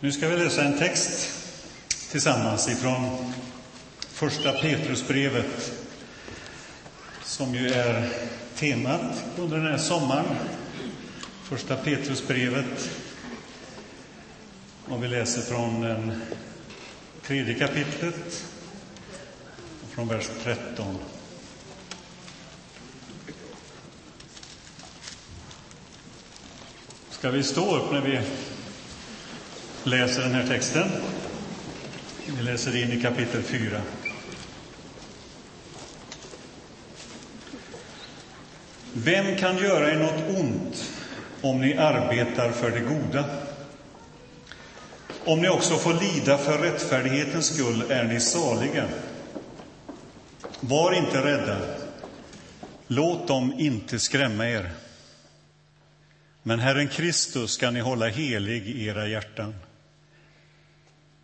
Nu ska vi läsa en text tillsammans ifrån Första Petrusbrevet som ju är temat under den här sommaren. Första Petrusbrevet. Och vi läser från den tredje kapitlet, från vers 13. Ska vi stå upp när vi läser den här texten? Vi läser in i kapitel 4. Vem kan göra er något ont om ni arbetar för det goda? Om ni också får lida för rättfärdighetens skull är ni saliga. Var inte rädda. Låt dem inte skrämma er. Men Herren Kristus ska ni hålla helig i era hjärtan.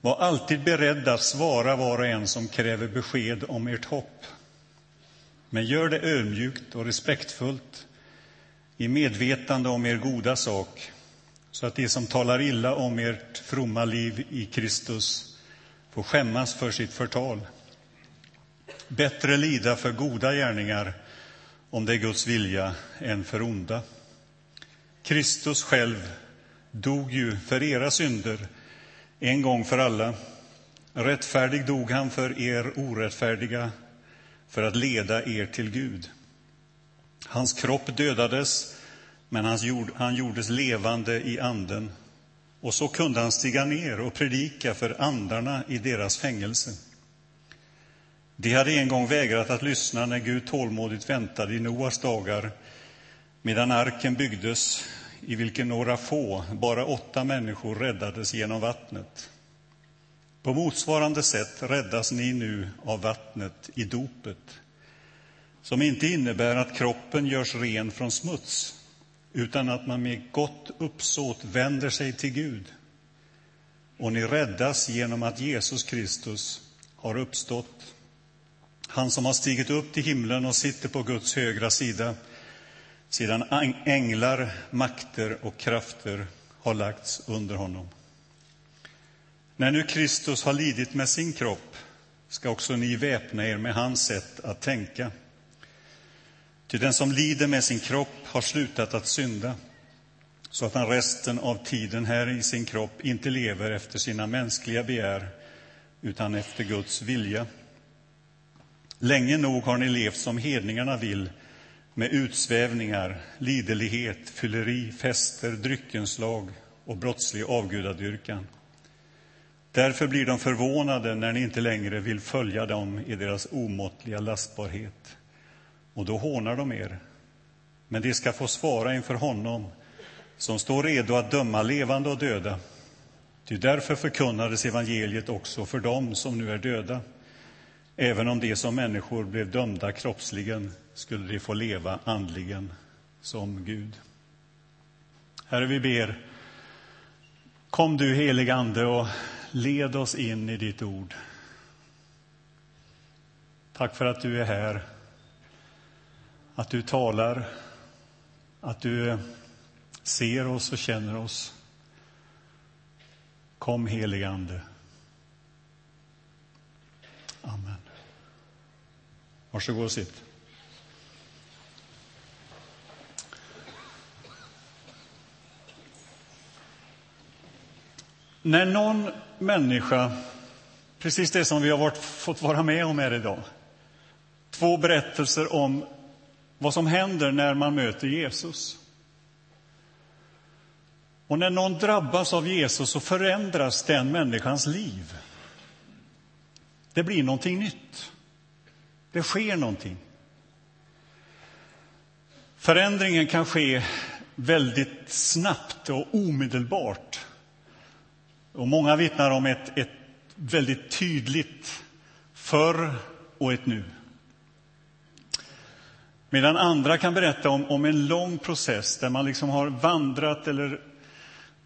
Var alltid beredda att svara var och en som kräver besked om ert hopp. Men gör det ödmjukt och respektfullt i medvetande om er goda sak så att de som talar illa om ert fromma liv i Kristus får skämmas för sitt förtal. Bättre lida för goda gärningar om det är Guds vilja än för onda. Kristus själv dog ju för era synder en gång för alla. Rättfärdig dog han för er orättfärdiga för att leda er till Gud. Hans kropp dödades, men han gjordes levande i anden. Och så kunde han stiga ner och predika för andarna i deras fängelse. De hade en gång vägrat att lyssna när Gud tålmodigt väntade i Noas dagar medan arken byggdes, i vilken några få, bara åtta människor, räddades genom vattnet. På motsvarande sätt räddas ni nu av vattnet i dopet, som inte innebär att kroppen görs ren från smuts, utan att man med gott uppsåt vänder sig till Gud. Och ni räddas genom att Jesus Kristus har uppstått. Han som har stigit upp till himlen och sitter på Guds högra sida, sedan änglar, makter och krafter har lagts under honom. När nu Kristus har lidit med sin kropp ska också ni väpna er med hans sätt att tänka. Till den som lider med sin kropp har slutat att synda så att han resten av tiden här i sin kropp inte lever efter sina mänskliga begär utan efter Guds vilja. Länge nog har ni levt som hedningarna vill med utsvävningar, liderlighet, fylleri, fester, dryckenslag och brottslig avgudadyrkan. Därför blir de förvånade när ni inte längre vill följa dem i deras omåttliga lastbarhet. Och då hånar de er. Men de ska få svara inför honom som står redo att döma levande och döda. Ty därför förkunnades evangeliet också för dem som nu är döda. Även om de som människor blev dömda kroppsligen skulle de få leva andligen som Gud. Herre, vi ber, kom du helig Ande och led oss in i ditt ord. Tack för att du är här, att du talar, att du ser oss och känner oss. Kom, helig Ande. Amen. Varsågod och sitt. När någon människa, precis det som vi har varit, fått vara med om här idag, två berättelser om vad som händer när man möter Jesus. Och när någon drabbas av Jesus så förändras den människans liv. Det blir någonting nytt. Det sker någonting. Förändringen kan ske väldigt snabbt och omedelbart. Och många vittnar om ett, ett väldigt tydligt förr och ett nu. Medan andra kan berätta om, om en lång process där man liksom har vandrat eller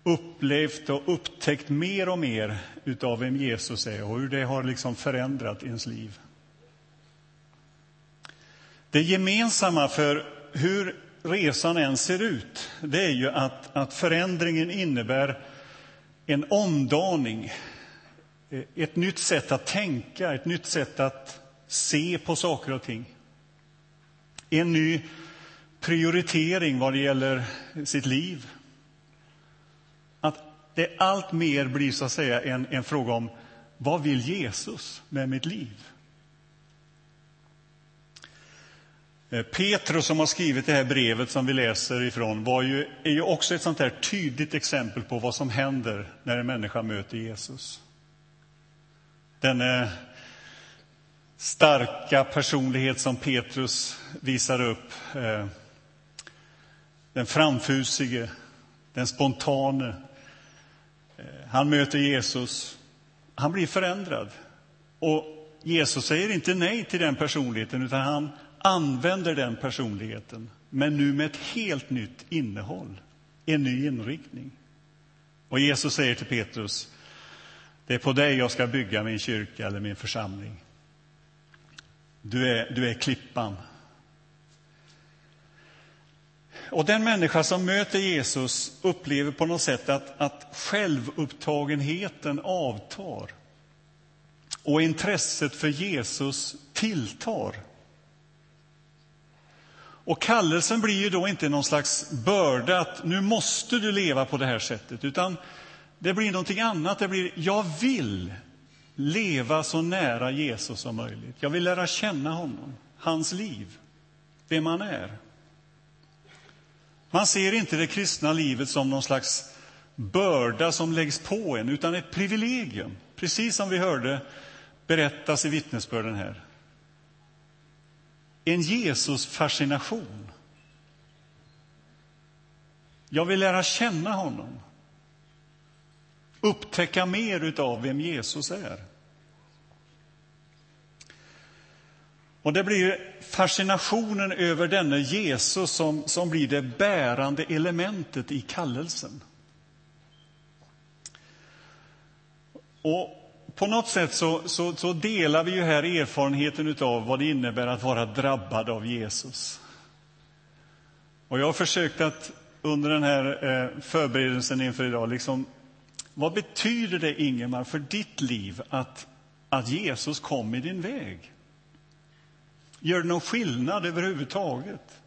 upplevt och upptäckt mer och mer utav vem Jesus är och hur det har liksom förändrat ens liv. Det gemensamma för hur resan än ser ut, det är ju att, att förändringen innebär en omdaning, eh, ett nytt sätt att tänka, ett nytt sätt att se på saker och ting. En ny prioritering vad det gäller sitt liv. Att det allt mer blir så att säga en, en fråga om vad vill Jesus med mitt liv? Eh, Eh, Petrus som har skrivit det här brevet som vi läser ifrån var ju, är ju också ett sånt här tydligt exempel på vad som händer när en människa möter Jesus. Den eh, starka personlighet som Petrus visar upp, eh, den framfusige, den spontane. Han möter Jesus. Han blir förändrad. Och Jesus säger inte nej till den personligheten, utan han använder den personligheten, men nu med ett helt nytt innehåll, en ny inriktning. Och Jesus säger till Petrus, det är på dig jag ska bygga min kyrka eller min församling. Du är, du är klippan. Och den människa som möter Jesus upplever på något sätt att, att självupptagenheten avtar och intresset för Jesus tilltar. Och kallelsen blir ju då inte någon slags börda att nu måste du leva på det här sättet, utan det blir någonting annat. Det blir, jag vill leva så nära Jesus som möjligt. Jag vill lära känna honom, hans liv, vem han är. Man ser inte det kristna livet som någon slags börda som läggs på en, utan ett privilegium. Precis som vi hörde berättas i vittnesbörden här en Jesus-fascination. Jag vill lära känna honom, upptäcka mer av vem Jesus är. Och Det blir fascinationen över denne Jesus som, som blir det bärande elementet i kallelsen. Och på något sätt så, så, så, delar vi ju här erfarenheten av vad det innebär att vara drabbad av Jesus. Och jag har försökt att under den här eh, förberedelsen inför idag, liksom, vad betyder det, Ingemar, för ditt liv att, att Jesus kom i din väg? Gör det någon skillnad överhuvudtaget?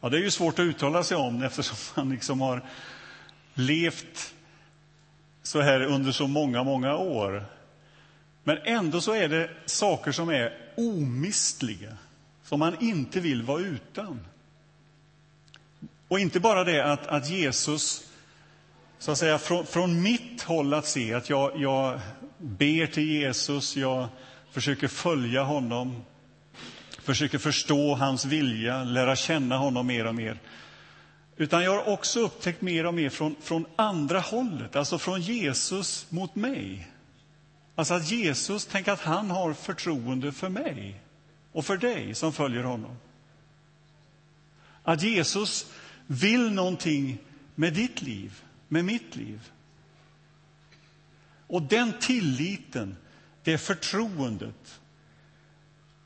Ja, det är ju svårt att uttala sig om eftersom man liksom har levt så här under så många, många år. Men ändå så är det saker som är omistliga, som man inte vill vara utan. Och inte bara det att, att Jesus, så att säga, från, från mitt håll att se, att jag, jag ber till Jesus, jag försöker följa honom, försöker förstå hans vilja, lära känna honom mer och mer. Utan jag har också upptäckt mer och mer från, från andra hållet, alltså från Jesus mot mig. Alltså att Jesus, tänk att han har förtroende för mig och för dig som följer honom. Att Jesus vill någonting med ditt liv, med mitt liv. Och den tilliten, det förtroendet,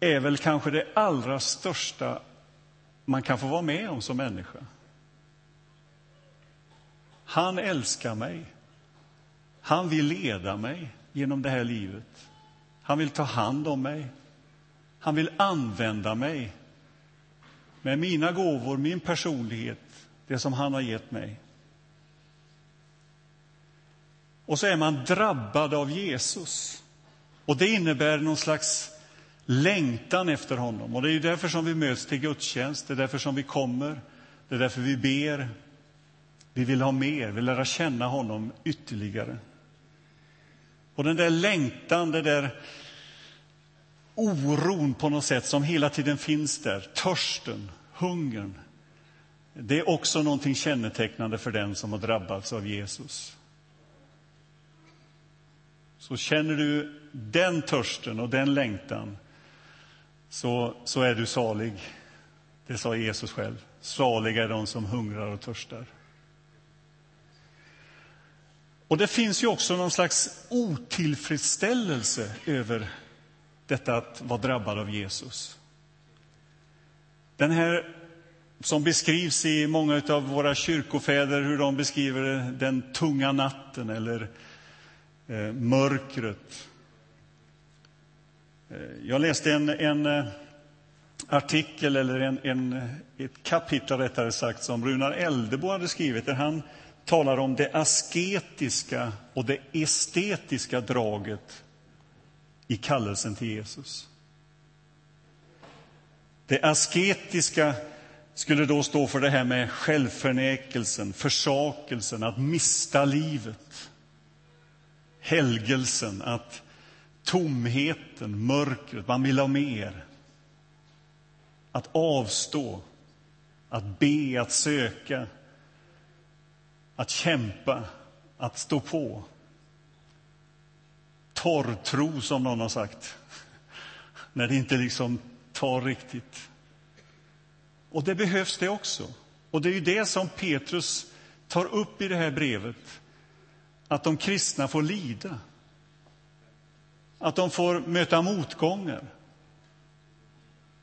är väl kanske det allra största man kan få vara med om som människa. Han älskar mig. Han vill leda mig genom det här livet. Han vill ta hand om mig. Han vill använda mig med mina gåvor, min personlighet, det som han har gett mig. Och så är man drabbad av Jesus. Och det innebär någon slags längtan efter honom. Och det är därför som vi möts till gudstjänst, det är därför som vi kommer, det är därför vi ber, vi vill ha mer, vi vill lära känna honom ytterligare. Och den där längtan, den där oron på något sätt som hela tiden finns där, törsten, hungern, det är också någonting kännetecknande för den som har drabbats av Jesus. Så känner du den törsten och den längtan så, så är du salig. Det sa Jesus själv. Saliga är de som hungrar och törstar. Och det finns ju också någon slags otillfredsställelse över detta att vara drabbad av Jesus. Den här som beskrivs i många av våra kyrkofäder, hur de beskriver den tunga natten eller eh, mörkret. Eh, jag läste en, en eh, artikel, eller en, en, ett kapitel rättare sagt, som Runar Eldebo hade skrivit, där han talar om det asketiska och det estetiska draget i kallelsen till Jesus. Det asketiska skulle då stå för det här med självförnekelsen, försakelsen, att mista livet. Helgelsen, att tomheten, mörkret, man vill ha mer. Att avstå, att be, att söka, att kämpa, att stå på. Torrtro, som någon har sagt, när det inte liksom tar riktigt. Och det behövs det också. Och det är ju det som Petrus tar upp i det här brevet, att de kristna får lida. Att de får möta motgångar.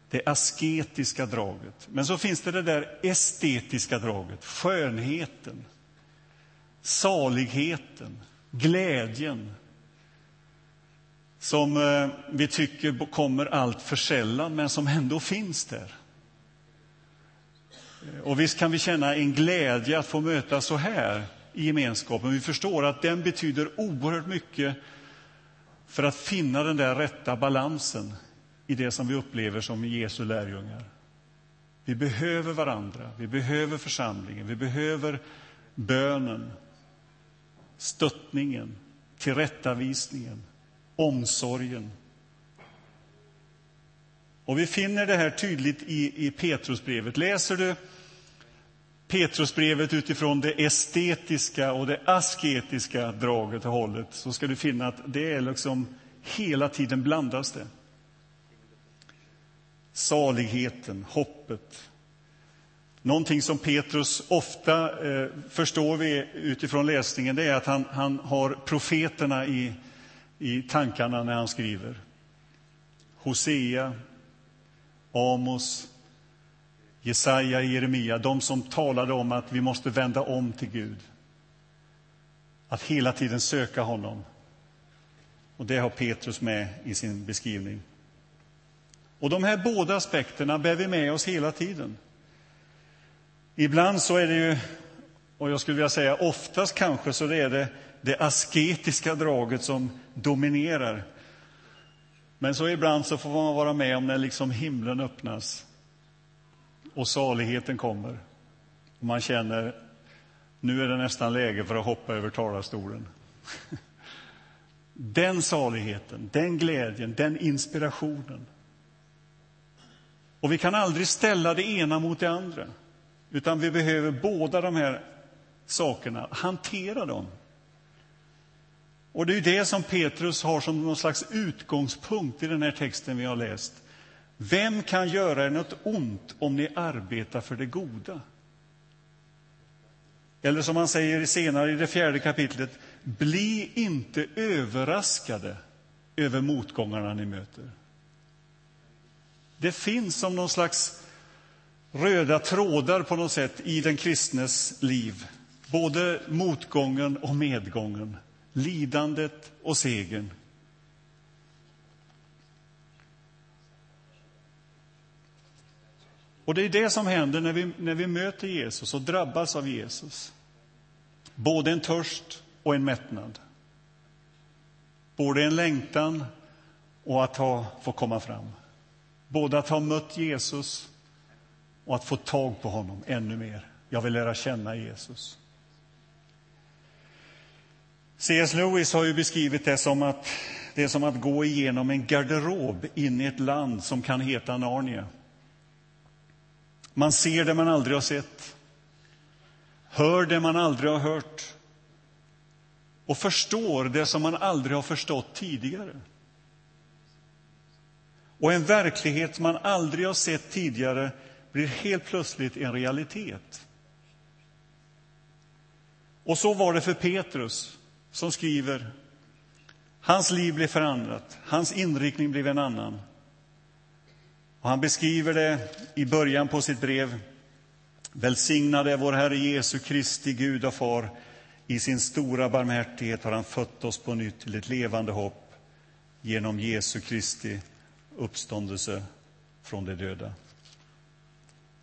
Det asketiska draget. Men så finns det det där estetiska draget, skönheten, saligheten, glädjen som eh, vi tycker kommer allt för sällan, men som ändå finns där. Eh, och visst kan vi känna en glädje att få mötas så här i gemenskapen. Vi förstår att den betyder oerhört mycket för att finna den där rätta balansen i det som vi upplever som Jesu lärjungar. Vi behöver varandra, vi behöver församlingen, vi behöver bönen, stöttningen, tillrättavisningen, omsorgen. Och vi finner det här tydligt i, i Petrusbrevet. Läser du Petrusbrevet utifrån det estetiska och det asketiska draget och hållet så ska du finna att det är liksom hela tiden blandas det. Saligheten, hoppet. Någonting som Petrus ofta eh, förstår vi utifrån läsningen det är att han, han har profeterna i, i tankarna när han skriver. Hosea, Amos, Jesaja, Jeremia, de som talade om att vi måste vända om till Gud. Att hela tiden söka honom. Och det har Petrus med i sin beskrivning. Och de här båda aspekterna bär vi med oss hela tiden. Ibland så är det ju, och jag skulle vilja säga oftast kanske, så det är det det asketiska draget som dominerar. Men så ibland så får man vara med om när liksom himlen öppnas och saligheten kommer. Och man känner nu är det nästan läge för att hoppa över talarstolen. Den saligheten, den glädjen, den inspirationen. Och vi kan aldrig ställa det ena mot det andra, utan vi behöver båda de här sakerna, hantera dem. Och det är det som Petrus har som någon slags utgångspunkt i den här texten vi har läst. Vem kan göra er något ont om ni arbetar för det goda? Eller som han säger senare i det fjärde kapitlet, bli inte överraskade över motgångarna ni möter. Det finns som någon slags röda trådar på något sätt i den kristnes liv. Både motgången och medgången, lidandet och segern. Och det är det som händer när vi, när vi möter Jesus och drabbas av Jesus. Både en törst och en mättnad. Både en längtan och att ha, få komma fram. Både att ha mött Jesus och att få tag på honom ännu mer. Jag vill lära känna Jesus. C.S. Lewis har ju beskrivit det som att det är som att gå igenom en garderob in i ett land som kan heta Narnia. Man ser det man aldrig har sett, hör det man aldrig har hört och förstår det som man aldrig har förstått tidigare. Och en verklighet man aldrig har sett tidigare blir helt plötsligt en realitet. Och så var det för Petrus, som skriver Hans liv blev förändrat, hans inriktning blev en annan. Och han beskriver det i början på sitt brev Välsignad är vår Herre Jesu Kristi Gud och Far. I sin stora barmhärtighet har han fött oss på nytt till ett levande hopp genom Jesu Kristi uppståndelse från de döda.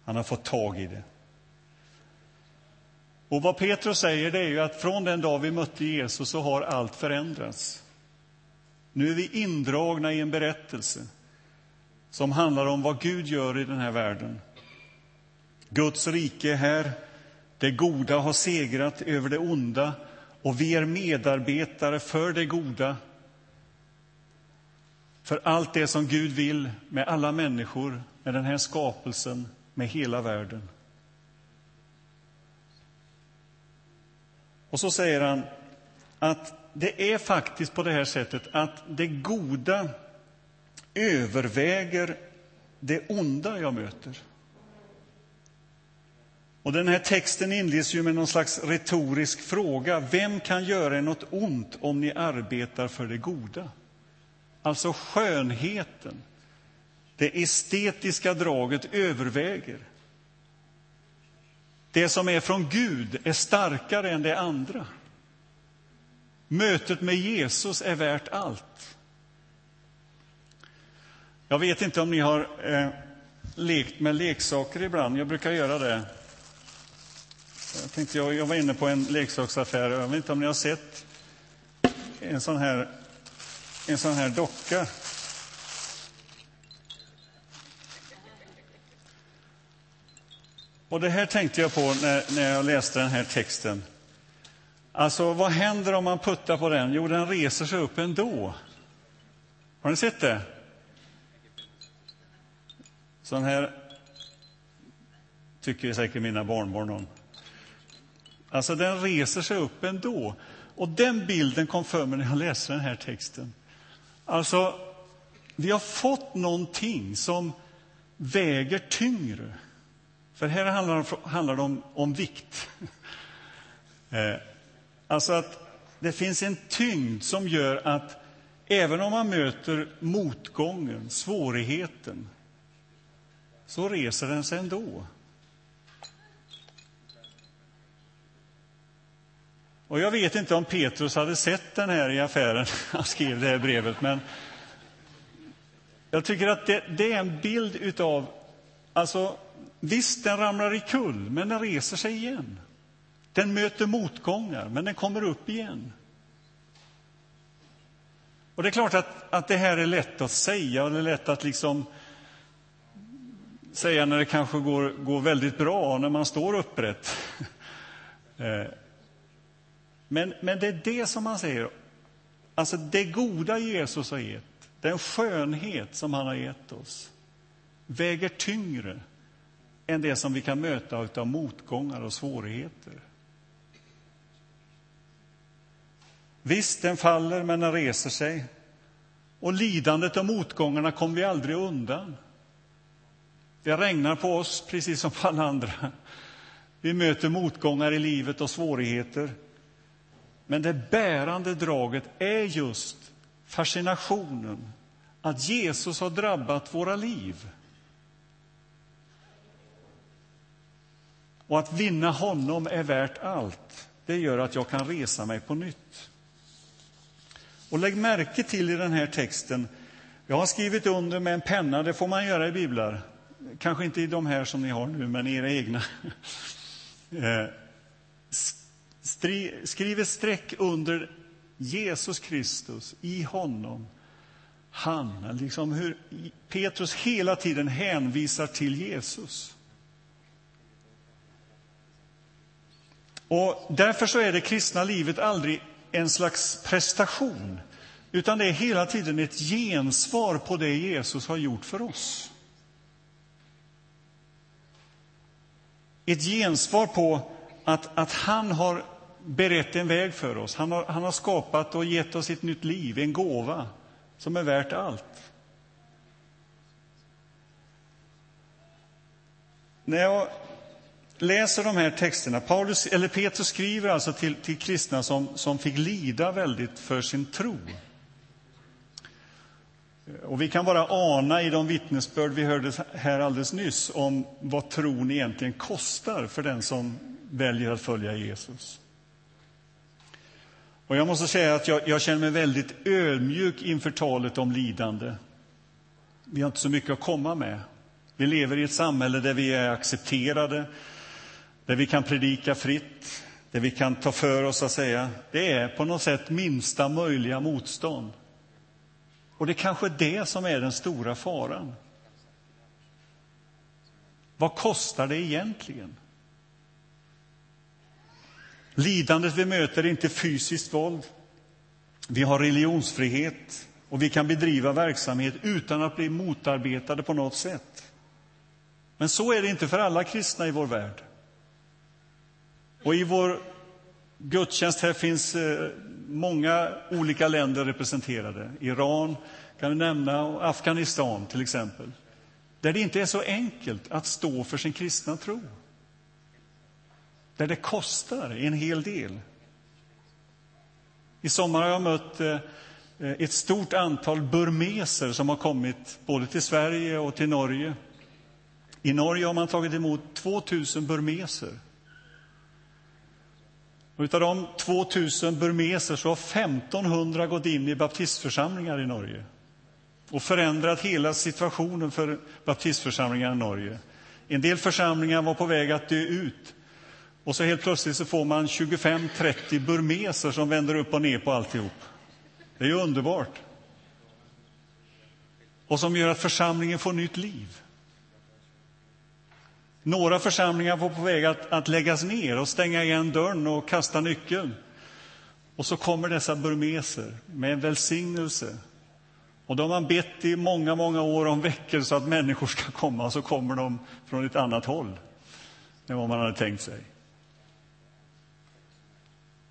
Han har fått tag i det. Och vad Petrus säger det är ju att från den dag vi mötte Jesus så har allt förändrats. Nu är vi indragna i en berättelse som handlar om vad Gud gör i den här världen. Guds rike är här, det goda har segrat över det onda och vi är medarbetare för det goda. För allt det som Gud vill med alla människor, med den här skapelsen, med hela världen. Och så säger han att det är faktiskt på det här sättet att det goda överväger det onda jag möter. Och den här texten inleds ju med någon slags retorisk fråga. Vem kan göra er något ont om ni arbetar för det goda? Alltså skönheten, det estetiska draget överväger. Det som är från Gud är starkare än det andra. Mötet med Jesus är värt allt. Jag vet inte om ni har eh, lekt med leksaker ibland. Jag brukar göra det. Jag, tänkte, jag, jag var inne på en leksaksaffär. Jag vet inte om ni har sett en sån här, en sån här docka. Och det här tänkte jag på när, när jag läste den här texten. Alltså, vad händer om man puttar på den? Jo, den reser sig upp ändå. Har ni sett det? Sån här tycker säkert mina barnbarn om. Alltså, den reser sig upp ändå. Och den bilden kom för mig när jag läste den här texten. Alltså, vi har fått någonting som väger tyngre. För här handlar det om, om vikt. Eh, alltså att det finns en tyngd som gör att även om man möter motgången, svårigheten, så reser den sig ändå. Och jag vet inte om Petrus hade sett den här i affären han skrev det här brevet, men jag tycker att det, det är en bild utav, alltså visst, den ramlar i kull, men den reser sig igen. Den möter motgångar, men den kommer upp igen. Och det är klart att, att det här är lätt att säga och det är lätt att liksom säga när det kanske går, går väldigt bra, när man står upprätt. Eh, men, men det är det som man säger, alltså det goda Jesus har gett, den skönhet som han har gett oss, väger tyngre än det som vi kan möta av motgångar och svårigheter. Visst, den faller, men den reser sig. Och lidandet och motgångarna kommer vi aldrig undan. Det regnar på oss precis som på alla andra. Vi möter motgångar i livet och svårigheter. Men det bärande draget är just fascinationen att Jesus har drabbat våra liv. Och att vinna honom är värt allt. Det gör att jag kan resa mig på nytt. Och lägg märke till i den här texten, jag har skrivit under med en penna, det får man göra i biblar. Kanske inte i de här som ni har nu, men i era egna. Eh, skriv ett streck under Jesus Kristus, i honom. Han, liksom hur Petrus hela tiden hänvisar till Jesus. Och därför så är det kristna livet aldrig en slags prestation, utan det är hela tiden ett gensvar på det Jesus har gjort för oss. Ett gensvar på att, att han har berett en väg för oss. Han har, han har skapat och gett oss ett nytt liv, en gåva som är värt allt. När jag läser de här texterna, Paulus, eller Petrus skriver alltså till, till kristna som, som fick lida väldigt för sin tro. Och vi kan bara ana i de vittnesbörd vi hörde här alldeles nyss om vad tron egentligen kostar för den som väljer att följa Jesus. Och jag måste säga att jag, jag känner mig väldigt ödmjuk inför talet om lidande. Vi har inte så mycket att komma med. Vi lever i ett samhälle där vi är accepterade, där vi kan predika fritt, där vi kan ta för oss, att säga. Det är på något sätt minsta möjliga motstånd. Och det är kanske det som är den stora faran. Vad kostar det egentligen? Lidandet vi möter är inte fysiskt våld. Vi har religionsfrihet och vi kan bedriva verksamhet utan att bli motarbetade på något sätt. Men så är det inte för alla kristna i vår värld. Och i vår gudstjänst här finns eh, många olika länder representerade. Iran kan vi nämna och Afghanistan till exempel. Där det inte är så enkelt att stå för sin kristna tro. Där det kostar en hel del. I sommar har jag mött eh, ett stort antal burmeser som har kommit både till Sverige och till Norge. I Norge har man tagit emot 2000 burmeser och av de 2000 burmeser så har 1500 gått in i baptistförsamlingar i Norge och förändrat hela situationen för baptistförsamlingar i Norge. En del församlingar var på väg att dö ut. Och så helt plötsligt så får man 25-30 burmeser som vänder upp och ner på alltihop. Det är ju underbart. Och som gör att församlingen får nytt liv. Några församlingar var på väg att, att läggas ner och stänga igen dörren och kasta nyckeln. Och så kommer dessa burmeser med en välsignelse. Och då har man bett i många, många år om veckor så att människor ska komma, och så kommer de från ett annat håll än vad man hade tänkt sig.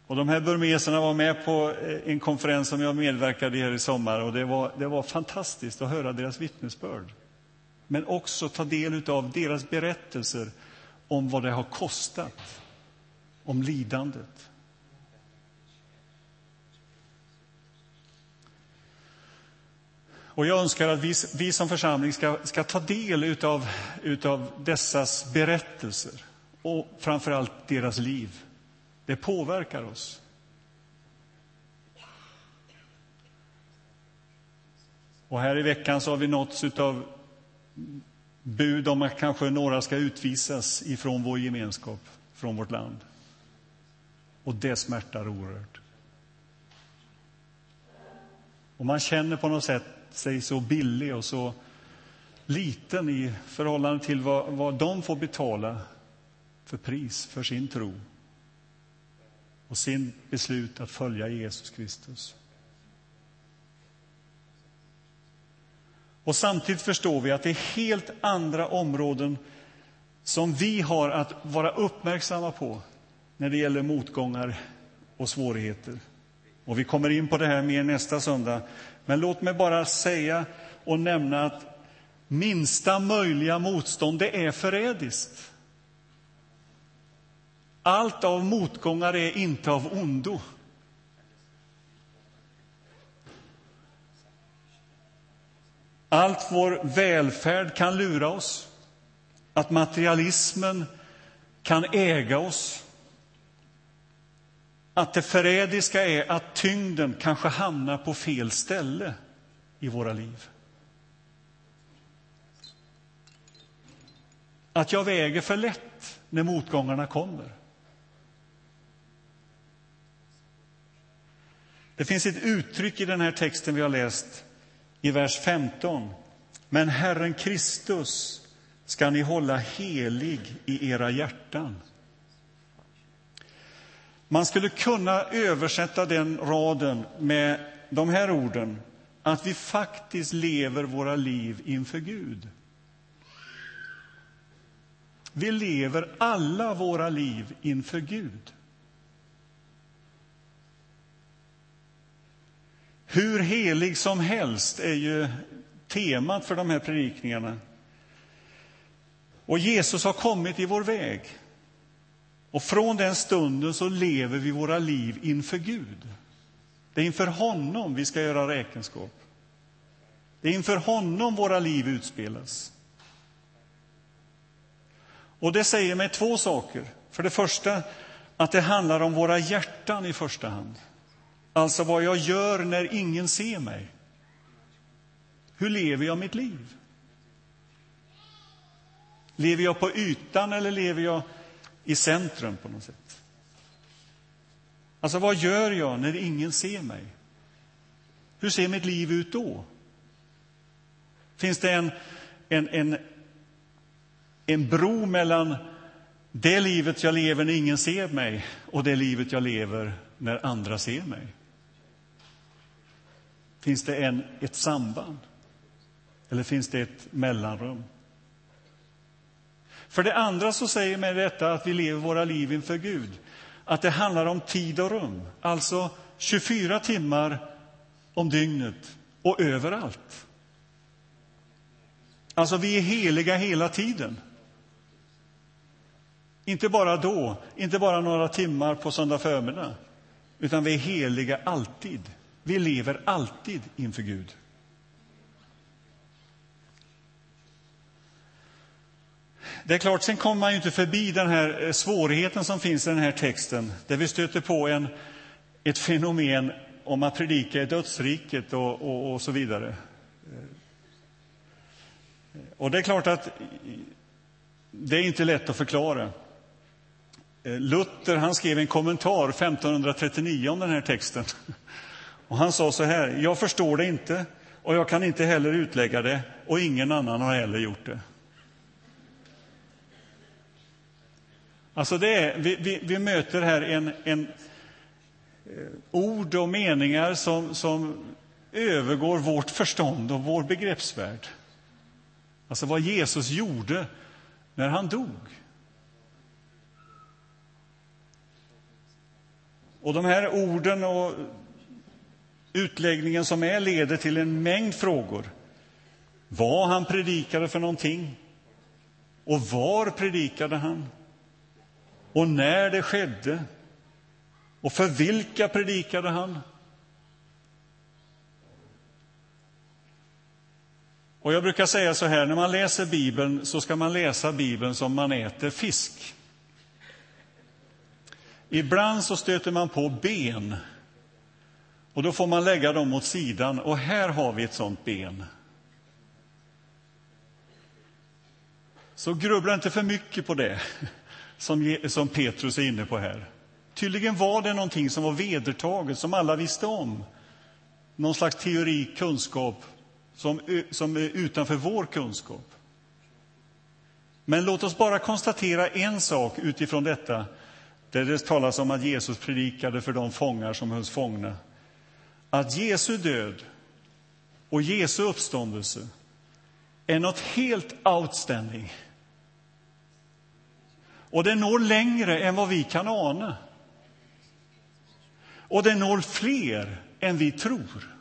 Och de här burmeserna var med på eh, en konferens som jag medverkade i här i sommar och det var, det var fantastiskt att höra deras vittnesbörd men också ta del av deras berättelser om vad det har kostat, om lidandet. Och jag önskar att vi, vi som församling ska, ska ta del utav, utav dessas berättelser och framför allt deras liv. Det påverkar oss. Och här i veckan så har vi nåtts av bud om att kanske några ska utvisas ifrån vår gemenskap, från vårt land. Och det smärtar oerhört. Och man känner på något sätt sig så billig och så liten i förhållande till vad, vad de får betala för pris för sin tro och sin beslut att följa Jesus Kristus. Och samtidigt förstår vi att det är helt andra områden som vi har att vara uppmärksamma på när det gäller motgångar och svårigheter. Och vi kommer in på det här mer nästa söndag. Men låt mig bara säga och nämna att minsta möjliga motstånd, det är förrädiskt. Allt av motgångar är inte av ondo. Allt vår välfärd kan lura oss, att materialismen kan äga oss. Att det förrädiska är att tyngden kanske hamnar på fel ställe i våra liv. Att jag väger för lätt när motgångarna kommer. Det finns ett uttryck i den här texten vi har läst i vers 15. Men Herren Kristus ska ni hålla helig i era hjärtan. Man skulle kunna översätta den raden med de här orden att vi faktiskt lever våra liv inför Gud. Vi lever alla våra liv inför Gud. Hur helig som helst är ju temat för de här predikningarna. Och Jesus har kommit i vår väg. Och från den stunden så lever vi våra liv inför Gud. Det är inför honom vi ska göra räkenskap. Det är inför honom våra liv utspelas. Och det säger mig två saker. För det första att det handlar om våra hjärtan i första hand. Alltså vad jag gör när ingen ser mig. Hur lever jag mitt liv? Lever jag på ytan eller lever jag i centrum på något sätt? Alltså, vad gör jag när ingen ser mig? Hur ser mitt liv ut då? Finns det en, en, en, en bro mellan det livet jag lever när ingen ser mig och det livet jag lever när andra ser mig? Finns det en, ett samband? Eller finns det ett mellanrum? För det andra så säger mig detta att vi lever våra liv inför Gud, att det handlar om tid och rum, alltså 24 timmar om dygnet och överallt. Alltså, vi är heliga hela tiden. Inte bara då, inte bara några timmar på söndag förmiddag, utan vi är heliga alltid. Vi lever alltid inför Gud. Det är klart, sen kommer man ju inte förbi den här eh, svårigheten som finns i den här texten, där vi stöter på en, ett fenomen om att predika i dödsriket och, och, och så vidare. Eh, och det är klart att det är inte lätt att förklara. Eh, Luther han skrev en kommentar 1539 om den här texten. Och han sa så här, jag förstår det inte och jag kan inte heller utlägga det och ingen annan har heller gjort det. Alltså det är, vi, vi, vi möter här en, en eh, ord och meningar som, som övergår vårt förstånd och vår begreppsvärld. Alltså vad Jesus gjorde när han dog. Och de här orden och utläggningen som är leder till en mängd frågor. Vad han predikade för någonting och var predikade han? och när det skedde och för vilka predikade han? Och jag brukar säga så här, när man läser Bibeln så ska man läsa Bibeln som man äter fisk. Ibland så stöter man på ben och då får man lägga dem åt sidan och här har vi ett sånt ben. Så grubbla inte för mycket på det som, som Petrus är inne på här. Tydligen var det någonting som var vedertaget, som alla visste om. Någon slags teori, kunskap, som, som är utanför vår kunskap. Men låt oss bara konstatera en sak utifrån detta, där det talas om att Jesus predikade för de fångar som hölls fångna. Att Jesu död och Jesu uppståndelse är något helt outstanding. Och det når längre än vad vi kan ana. Och det når fler än vi tror.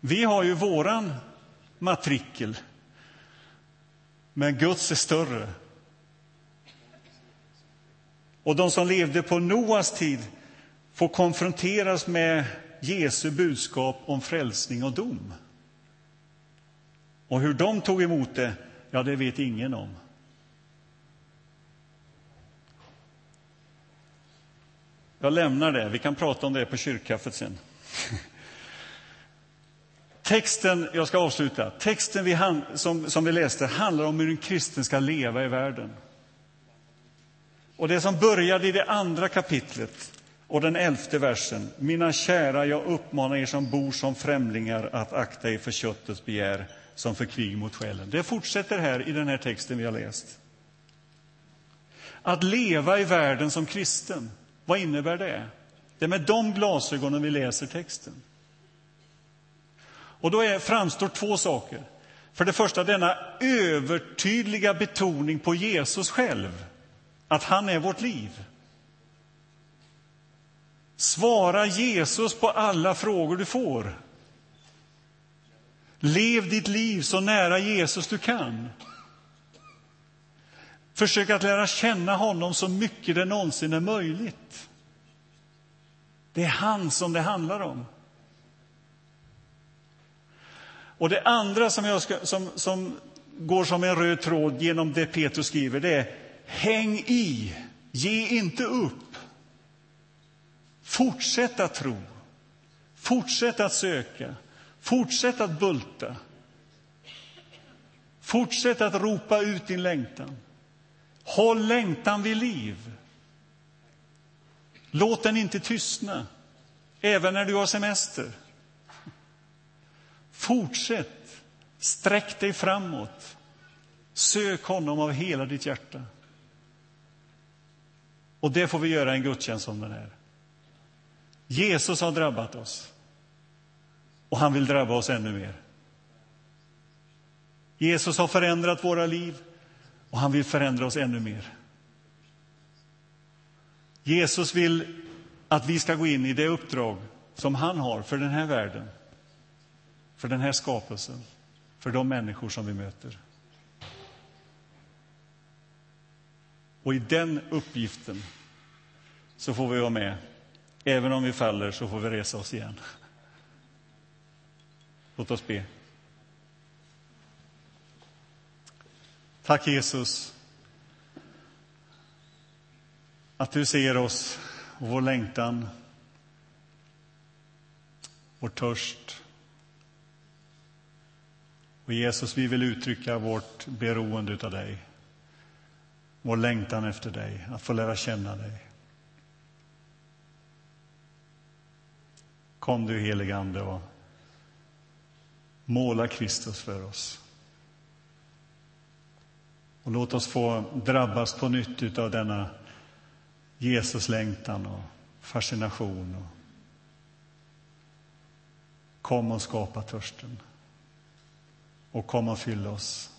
Vi har ju våran matrikel, men Guds är större. Och de som levde på Noas tid får konfronteras med Jesu budskap om frälsning och dom. Och hur de tog emot det, ja, det vet ingen om. Jag lämnar det. Vi kan prata om det på kyrkkaffet sen. Texten, jag ska avsluta. Texten vi, som, som vi läste handlar om hur en kristen ska leva i världen. Och det som började i det andra kapitlet och den elfte versen. Mina kära, jag uppmanar er som bor som främlingar att akta er för köttets begär som för krig mot själen. Det fortsätter här i den här texten vi har läst. Att leva i världen som kristen. Vad innebär det? Det är med de glasögonen vi läser texten. Och då är, framstår två saker. För det första denna övertydliga betoning på Jesus själv, att han är vårt liv. Svara Jesus på alla frågor du får. Lev ditt liv så nära Jesus du kan. Försök att lära känna honom så mycket det någonsin är möjligt. Det är han som det handlar om. Och det andra som, jag ska, som, som går som en röd tråd genom det Petrus skriver, det är häng i, ge inte upp. Fortsätt att tro, fortsätt att söka, fortsätt att bulta. Fortsätt att ropa ut din längtan. Håll längtan vid liv. Låt den inte tystna, även när du har semester. Fortsätt, sträck dig framåt. Sök honom av hela ditt hjärta. Och det får vi göra en gudstjänst som den här. Jesus har drabbat oss. Och han vill drabba oss ännu mer. Jesus har förändrat våra liv och han vill förändra oss ännu mer. Jesus vill att vi ska gå in i det uppdrag som han har för den här världen, för den här skapelsen, för de människor som vi möter. Och i den uppgiften så får vi vara med. Även om vi faller så får vi resa oss igen. Låt oss be. Tack Jesus att du ser oss och vår längtan, vår törst. Och Jesus, vi vill uttrycka vårt beroende av dig, vår längtan efter dig, att få lära känna dig. Kom du helige Ande och måla Kristus för oss. Och låt oss få drabbas på nytt av denna Jesuslängtan och fascination. Och kom och skapa törsten. Och kom och fyll oss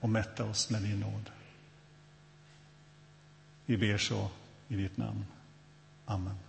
och mätta oss med din nåd. Vi ber så i ditt namn. Amen.